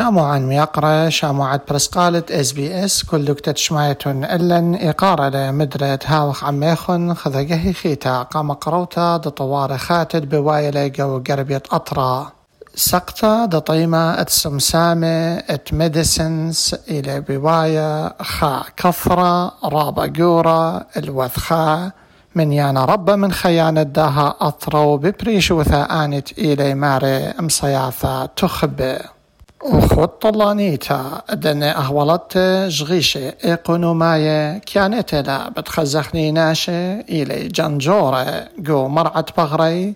شاموعان ميقرة شاموعات برسقالة إس بي إس كل دكتة شمايتون إلن إقارة مدرة هاوخ عميخن خذقه خيتا قام قروتا دطوار خاتد بوايلة جو قربية أطرا. سقطة دطيمة اتسمسامة أت إلى بواية خا كفرة رابا قورة الوثخاء من يانا رب من خيانة داها أطرو ببريش وثا آنت إلي ماري مصياثة تخبئ. وخط طلانيتا دن أهولت جغيشة إقونوماية كانت لا بتخزخني ناشة إلي جنجورة جو مرعت بغري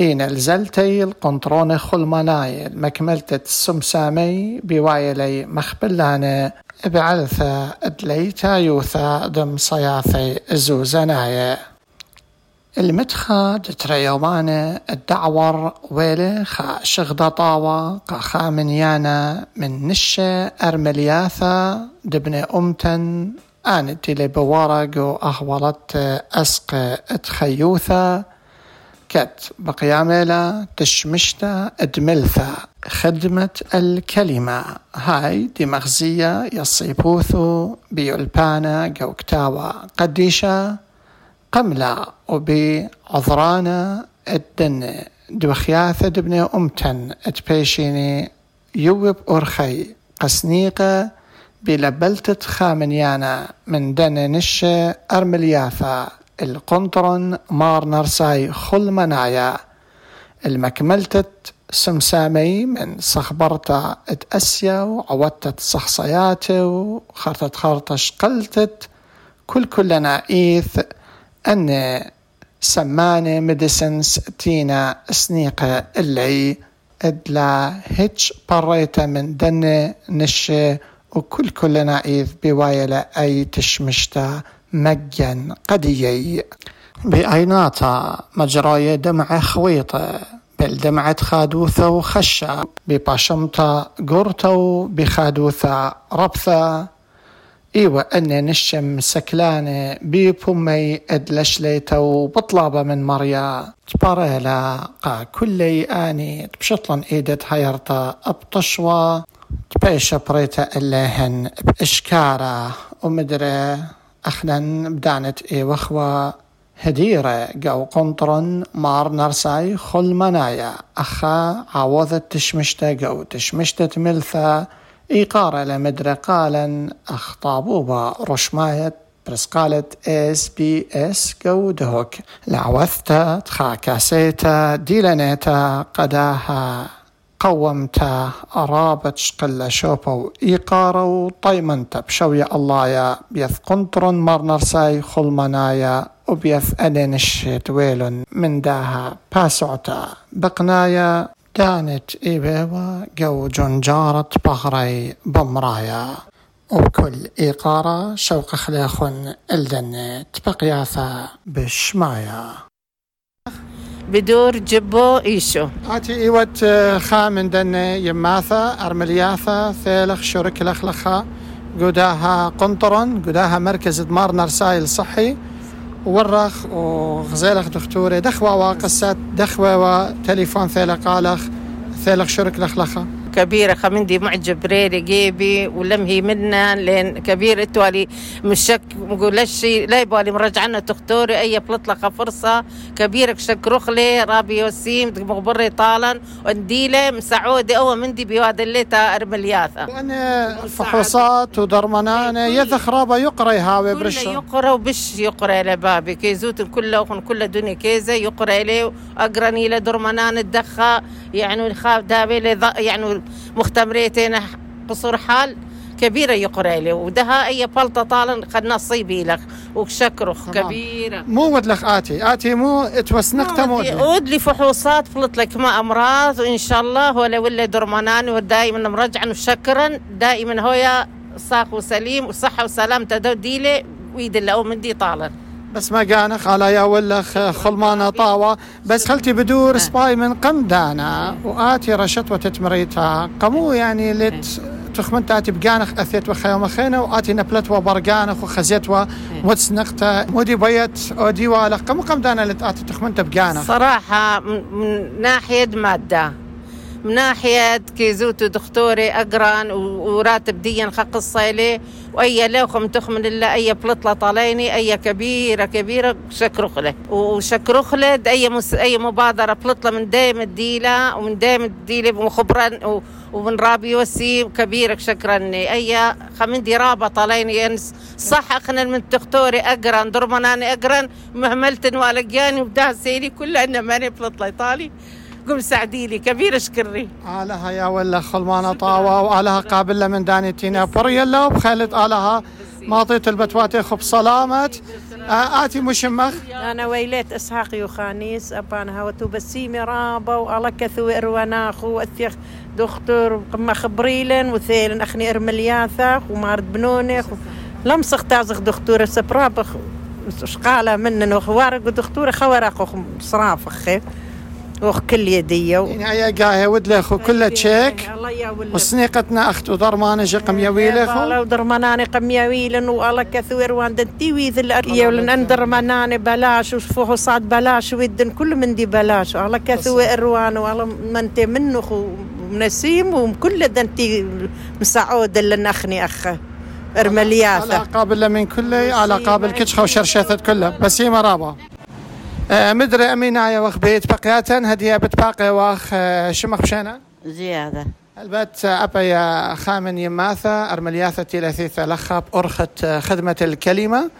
إين الزلتي القنطرون خلمناي المكملة السمسامي بوايلي مخبلانة بعلثة أدليتا يوثا دم صياثي زوزنايه المتخا دتريومانة الدعور ويلي خا شغدة طاوة قا من يانا من نشة أرملياثا دبن أمتن آنت لي بورق وأهولت أسق اتخيوثا كت بقياميلا تشمشتا ادملثا خدمة الكلمة. هاي دي مغزية يصيبوثو بيولبانا قوكتاوا قديشة قملة وبعذرانا الدن دوخياثة دبني أمتن اتبيشيني يوب أرخي قسنيقة بلبلتة خامنيانا من دن نشة أرملياثا القنطرن مار نرساي خل منايا المكملتة سمسامي من صخبرتا اتأسيا وعودتت صخصياتي وخرطت خرطش قلتت كل كلنا إيث أن سمانة ميديسنس تينا سنيقة اللي إدلا هيتش بريتا من دن نشة وكل كلنا إذ بوايلة أي تشمشتا مجن قديي. بأيناتا مجراي دمعة خويطة بل دمعة خادوثة وخشة بباشمتا قرتو بخادوثة ربثة إيوة أن نشم سكلانة بيبومي أدلشليتو بطلابة من مريا تباريلا قا كلي آني تبشطلن إيدت هيرتا أبطشوا. تبيش بريتا اللهن بإشكارة ومدري أخنا بدانت إي وخوا هديرة جو قنطرن مار نرساي خل منايا أخا عوضت تشمشتا جو تشمشتت ملثا. إيقارة لمدرة قالا أخطابوبا رشماية برس قالت إس بي إس جو دهوك لعوثتا تخاكاسيتا ديلانيتا قداها قومتا أرابت شقلة شوبو إيقارو طيمنتا بشوية الله يا بيث قنطرن مرنرساي خلمنايا وبيث أدنش تويلن من داها باسعتا بقنايا كانت إيبيوا جو جنجارة بغري بمرايا. وكل إيقارة شوق خلاخن الدنة تبقياثا بشمايا. بدور جبو إيشو. آتي إيوت خامن دنة يماثا أرملياثا ثيلخ شرك لخلخا. قداها قنطرن قداها مركز دمار نرسايل صحي. ورخ وغزيلخ دكتوري دخوة وقصات دخوة وتليفون ثيلة قالخ ثيلخ شرك لخلخة. كبيرة خمندي معجب ريري جيبي ولم هي منا لين كبير إتوالي مشك لشي لا يبالي مرجعنا دكتوري أي بلطلقة فرصة. كبيرك شك رخلي رابي وسيم مغبري طالا ونديلة مسعودي أو مندي بواد الليتا أرملياثة. وأنا فحوصات ودرمنانة يذخ رابا يقرأ هاوي برشا. يقرأ وبش يقرأ لبابي. كيزوت كله وخن كل دنيا كيزة يقرأ لي أقرأني له درمنان الدخا يعني خاف دابي يعني مختمريتين قصور حال كبيرة يقرأ لي. ودها أي بلطة طالن قد نصيبي لك. وشكرخ. كبيرة. مو ودلخ آتي. آتي مو توسنقته مو. ود لي فحوصات فلت لك ما أمراض. وإن شاء الله ولا ولا درمانان. ودائما مرجعا وشكرا. دائما هويا صاق وسليم وصحة وسلامته دو ديلي ويد الله من دي طالن بس ما قانخ على يا ولخ خلمانة طاوة. بس خلتي بدور سباي من قم دانا وآتي رشت وتتمريتها. قمو يعني لت تخمن تاتي بقانخ أثيت وخيوم خينة وآتي نبلت وبرقانخ وخزيت ومتسنقته مودي بيت ودي والخ. قمو قم دانا لت آتي تخمنت بقانخ صراحة من ناحية مادة. من ناحية كيزوتو دكتوري أقران وراتب ديا خق الصيلي وأي لوخم تخمن الله أي بلطلة طاليني أي كبيرة كبيرة شكرخلة وشكرخلة أي مس أي مبادرة بلطلة من دايم الديلة ومن دايم الديلة وخبرا ومن رابي وسيم كبيرك شكرني. أي خمندي رابة طاليني ينس صح أخنا من دكتوري أقران درماناني أقران مهملتن والقياني وبدا سيلي كلها إنه ماني بلطلة إيطالي قم ساعدي لي كبير اشكري. آلها يا ولا خلمانة طاوة وآلها قابلة من داني تينا. بريلا وبخالد آلها. ماطيت البتواتي خب سلامة آه، آتي مشمخ. أنا ويلات إسحاق يوخانيس أبانا هوتو بسيمي رابا وعلى كثو إرواناخو وأثيخ دكتور قما خبريلن وثيلن أخني إرملياثاخ ومارد بنونخ لمسخ تازخ دكتور سبرابخ شقالة منن وخوارق ودكتورة خوارق صرافخ وخ كل يدية و... يعني قاهي ودلخ وكله تشيك. الله يا ولد. وسنيقتنا أختو ضرمانة جقم يويلخ لو درماناني قمياويلن وعلى كثير وان دنتي ويذ الأرية ولن أن درماناني بلاش وشفوه صاد بلاش ويدن كل من دي بلاش. وعلى كثير وان وعلى منت منخ ونسيم وكل دنتي مسعود اللي نخني أخ. على إرملياثة قابل من كله على قابل كتخة وشرشثة كله بس هي مرابا آه، مدري أمينة يا وخ بيت بقياتا هدية بتباقي واخ آه، شمخ بشينا زيادة. البت أبا يا خامن يماثة أرملياثة تلثيثة لخب أرخت آه، خدمة الكلمة.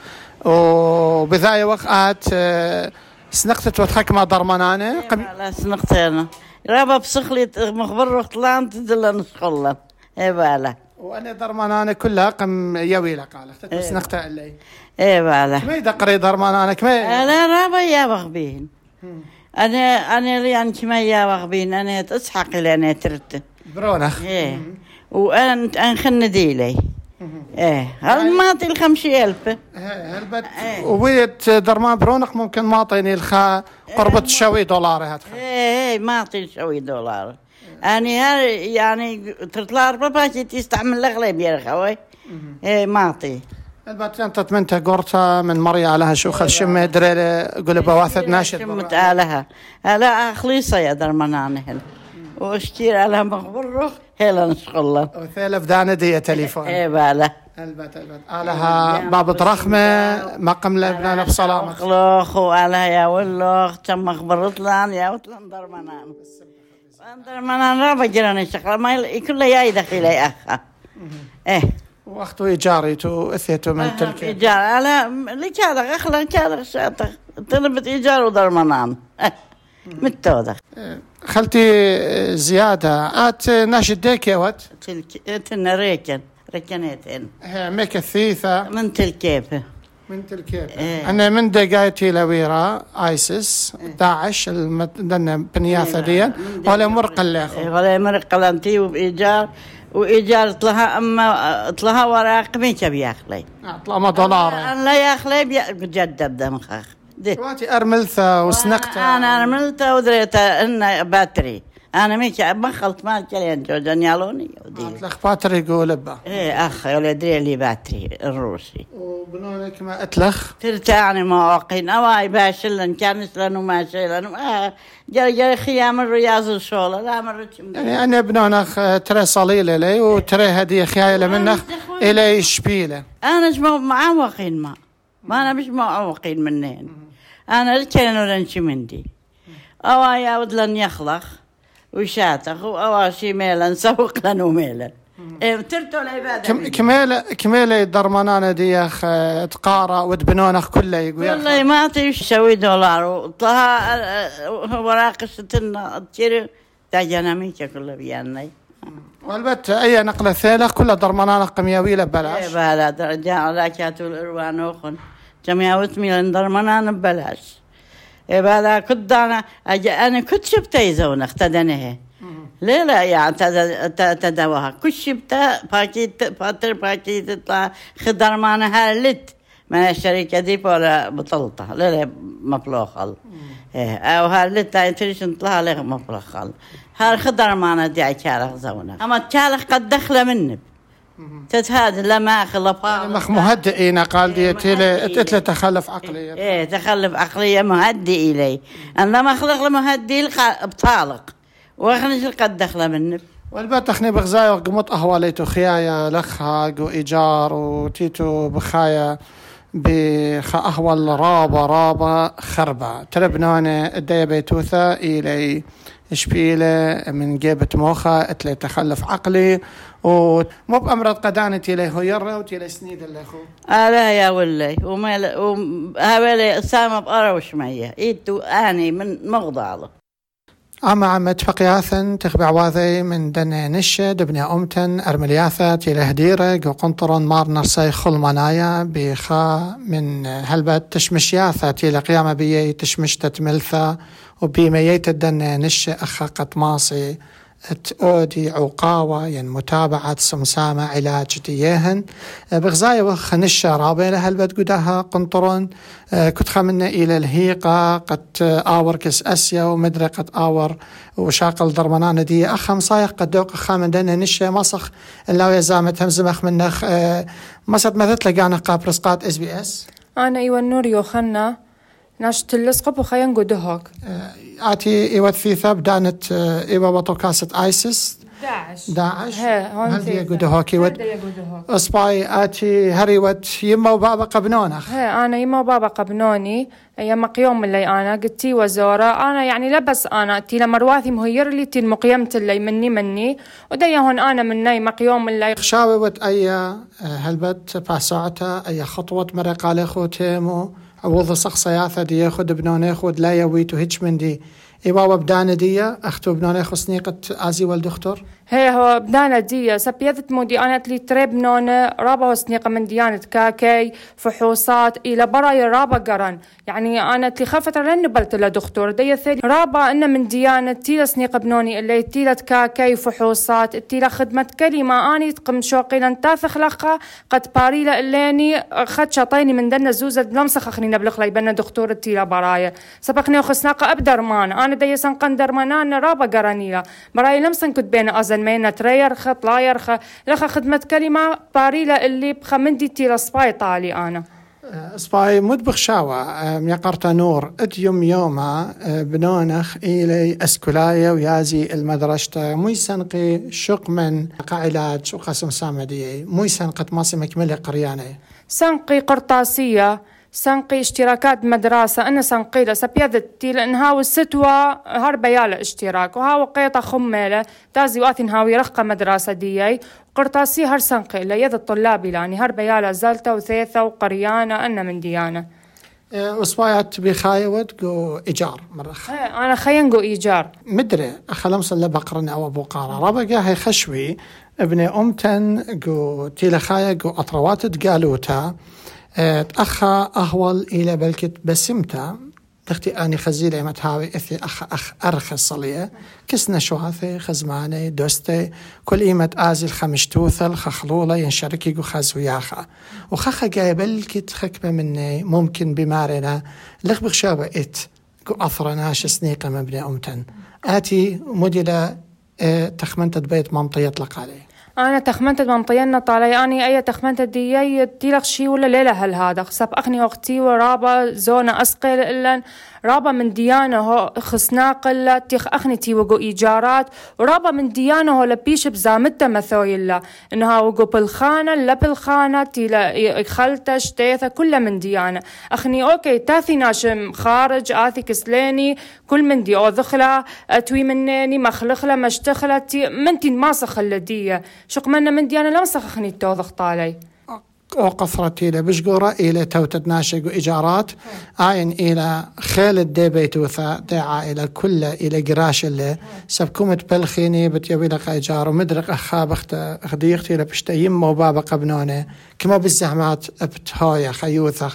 وبذاية وقعت آه، سنقتت وتحكمة ضرمانانة قم... على سنقتين رابا بسخلي مخبر رحت لأن تدل نسخلا اي بالا. وأنا ضرمانانة كلها قم يويلة قالت. سنقتها اللي اي بالا كمي دقري ضرمانانة كمي. أنا رابا يا بغبين أنا أنا اللي يعني كما يا بغبين أنا تسحق اللي أنا ترت برونخ. إيه. وانت انخن ديلي. إيه. هل ماطي الخمسة ألف؟ هلبت إيه. وبيت درمان برونخ ممكن ما اعطيني الخا قربة شوي دولار هاد. إيه إيه ماطي شوي دولار. أنا هار- يعني تطلع ربع تستعمل الأغلب يا خوي إيه ماطي انت تمنت قرطة من مريا على شوخ الشمة دريلة قول بواثد ناشد. شمت آلها آلا خليصة يا درمانان هل. وأشتير على مخبرخ هلا نشغل وثالث دانة دي تليفون. إيه بالا. البت البت آلها باب رخمة مقم لبنان بسلامة. مخلوخ وآلها يا ولوخ تم مخبرت لأن يا وتلان درمانان درمانان رابا جراني شغلة ما كله ياي دخيلي أخا. إيه. وأختو إيجاري تو أثيتو من تلك. إيجار اللي كان أخلا كان شاطر طلبت إيجار ودرمانان إيه متودخ خلتي زيادة. آت ناشد ديك يا وات؟ تلك تنا ريكن. ركنتين ميك الثيثة. من تلكيفه من تلكيب. إيه. أنا من دقايتي لويرا آيسس داعش بنياثة دي ولا مرق الليخو ولا مرق لانتي وبإيجار. وإيجار طلها أما طلها وراق مين كبي ياخلي طلع دولار لا يأخلي بجدد دمخخ دي. واتي أرملثة وسنقتة. أنا عملتها ودريت إنه باتري. أنا ميك بخلت ما كلين جوجن يالوني ودي الأخ باتر يقول با إيه أخ ولا أدري اللي باتري الروسي. وبنونك ما أتلخ؟ ترتعني مواقين أواي باشلن كان لانو ما شيلن آه جري جري خيام الرياض الشولة. لا مرت يعني أنا بنونخ ترى صليلة لي وترى هدية خيالة منخ إلي شبيلة. مو- معوقين ما. ما أنا مش معوقين منين. أنا الكلن ولنشي مندي. أواي أود لن يخلق وشاتخ وأواشي ميلا سوق لن وميلا. إيه ترتو العبادة كم- كميلة كميلة درمانانة ديخ تقارا ودبنونخ كله يقول والله ما تشوي دولار وطها وراق ستنا تشيري تاجنا ميكا كله بياني. والبته أي نقلة ثيلخ كلها درمانه قمياويه إيه ببلاش. بلا درجة لا كاتو الإروان أخن. جميع وتمي لندرمنا ببلاش. بلا كنت أنا أنا كنت شبت يزون اختدنه. ليه لا يعني تدوها. كل شبت باكيت فاتر باكيت تطلع. خضر معنا هالت من الشركة دي ولا بطلتها لا لا مفلوخل إيه أو هالت لا تريش نطلع له مفلوخل هالخضر معنا دي عكالخ زونا. أما الكالخ قد دخل منه تتهاد لما خلفها مخ مهدئين قال دي تيلي أتلي تخلف عقلي. إيه تخلف عقلية مهدي إلي. أنا ما خلق مهدي الق- بطالق. وخنش قد دخل منه. والبت أخني بغزايا قمت اهواليتو خيايا لخها جو إيجار وتيتو بخايا بخا اهول رابا رابا خربة. تربنانة الديا بيتوثا إلي. شبيلة من جيبة موخة أتلي تخلف عقلي ومو بأمرض قدانتي لي هو يرى وتي سنيد اللي خو هذا يا ولي وما هاولي سامة بأروش مية إيتو أني من مغضاله أما عم تفقياثن تخبع واذي من دن نشة دبني أمتن أرملياثة تيله هديرة جو قنطرون مار نرسي خل منايا بخا من هلبت تشمشياثة تيله قيامة بيي تشمشتة ملثة وبيميت الدن نشة أخا قطماصي. تؤدي عقاوة ين متابعة سمسامة علاج ديهن بغزاية وخ نشة رابي لهلبت قداها قنطرون كنت خمنا إلى الهيقة قد آور كس أسيا ومدري قد آور وشاقل درمانان دي أخم صايق قد دوق خامن دنا نشة مصخ إلا يزامة همزمخ منخ مصد مثل لقانا قابرسقات اس بي اس أنا إيوة النور يوخنا ناشت اللسقب وخيان قدهوك آتي إيوة ثيثة بدانت إيوة بطل كاسة آيسس داعش. داعش. هل دي ثيثة. قد هوكي ود هذا يقدهوك أصباي آتي هريوت يما وبابا قبنونخ. هي أنا يما بابا قبنوني. أيام قيوم اللي أنا قلتي وزورة أنا يعني لبس أنا تي لما رواثي مهير لي تي المقيمة اللي مني مني. ودي هون أنا مني مقيوم اللي خشاوي وت اي هلبت باسعتا اي خطوة مرقالي خو عوض شخصياثة دي ياخد بنوني خود لا يويتو هيتش من دي. إيوا وبدانة دي أختو بنوني خو سنيقة آزي والدكتور هي هو بدانا دي سبيذت مودي أنا تلي تريب نونة رابا وسنيقة من ديانة كاكي فحوصات إلى براي رابا قرن يعني أنا تلي خافت لأن بلت دكتور. دي ثاني رابا إن من ديانة تيلا سنيقة بنوني اللي تيلا كاكي فحوصات تيلا خدمة كلمة أني تقم شوقي لن تاثخ لقا قد باريلا الليني خد شطيني من دنا زوزة لمسخ أخني نبلغ لي بنا دكتور تيلا برايا سبقني وخسناقة أبدر مانا أنا دي سنقن درمانان رابا قرانيلا. براي لمسن كنت بين أزن مينا تريرخ لا يرخ لخ خدمة كلمة باريلا اللي بخمندي تيلا سباي طالي أنا. سباي مد بخشاوة ميقرتا نور. أد يوم يوما بنونخ إلي أسكولايا ويازي المدرشة. مو يسنقي شق من قاعلاج وقسم سامدي مو يسنقت ماسي مكملة قريانة. سنقي قرطاسية. سنقي اشتراكات مدرسة أنا سنقي سبيذتي لأن هاو الستوى هربا يالا اشتراك. وهاو قيطة خمالة تازي وقت هاوي رخة مدرسة ديي قرطاسي هر سنقي ليد الطلاب لاني هربا يالا زلتة وثيثة وقريانة. أنا من ديانة. وسبايات بخايوت جو إيجار مرة. هي أنا خينقو إيجار. مدري. خلمس اللي بقرن أو أبو قارة. ربقا هي خشوي. ابن أمتن جو تيلخايا جو أطروات تقالوتا. تأخا أهول إلى بلكت بسمتا. تختي أني خزيلة متهاوي إثي أخ أخ أرخ الصلية كسنا شواثي خزماني دوستي كل إيمة آزي الخمشتوثل خخلولة ينشركي جو خزوياخا وخخا جاي بلكت خكمة مني ممكن بمارنا. لخ بخشابة إت جو أثرناش سنيقة مبني أمتن. آتي مدلة آه، تخمنت بيت منطية يطلق عليه أنا تخمنت منطينا طالي أني أي تخمنت دي تيلخ شي ولا ليلة هل هذا سب أخني أختي ورابا زونا أسقل إلا رابا من ديانة هو خسناق إلا تيخ أخني تي وقو إيجارات. ورابا من ديانة هو لبيش بزامتة مثويلا إنها وقو بالخانة لا بالخانة تيلا خلطة شتيثة كلها من ديانة. أخني أوكي تاثي ناشم خارج آثي كسليني كل من دي أو ذخلة أتوي منيني مخلخلة مشتخلة تي منتي ما سخل دي شق منا من ديانة لا مسخ أخني توضخ طالي أو قفرتي إلى بشقورة إلى توتت ناشق وإيجارات آين إلى خيل الدي بيتوثا دي عائلة كلها إلى قراش اللي. سبكومت بلخيني بتيبي لك إيجار ومدرق أخاب أخديختي لبشتا يمه وبابا قبنونة كما بالزحمات بتهايا خيوثة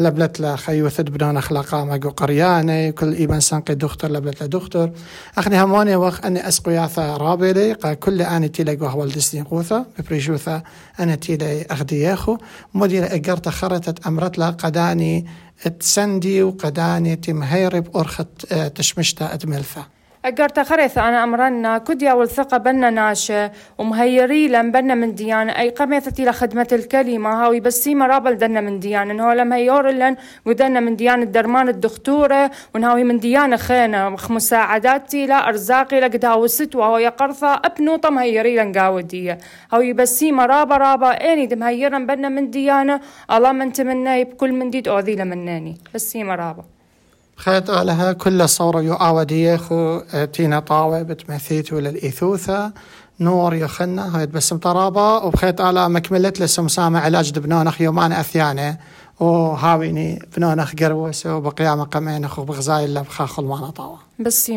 لبلت لا خيوث بنان أخلاقا مقو قرياني كل إيبان سانقي دكتور لبلت لا دكتور. أخني هموني وخ أني أسقو ياثا رابلي قا كل أني تيلي قوه والدسني قوثا ببريشوثا أنا أخدي ياخو. مدير أقرت خرطت أمرت لا قداني تسندي وقداني تمهيرب أرخت آه، تشمشتا أدملفا أقرت خريث أنا أمرنا كديا والثقة بنا ناشة ومهيري لم بنا من ديانة أي قميثتي لخدمة الكلمة. هاوي بس ما رابل دنا من ديانة إنه لما هيور لن ودنا من ديانة درمان الدكتورة ونهاوي من ديانة خينة مساعداتي لا أرزاقي لقد هاوست. وهو يقرثة أبنوطة مهيري لن قاودية هاوي بس ما رابا. رابا إني دم هيرا بنا من ديانة الله من تمنى بكل من ديد. أوذي لمناني. بس ما رابا خيط لها كل صورة يعاودي خو تينا طاوة بتمثيت ولا الإيثوثة نور يخنا هاي بسم طرابة وبخيط على مكملت لسم سامع علاج دبنونخ يومان أثيانة. وهاويني بنونخ قروسة وبقيامة قمين أخو بغزاي اللي بخاخل معنا طاوة بس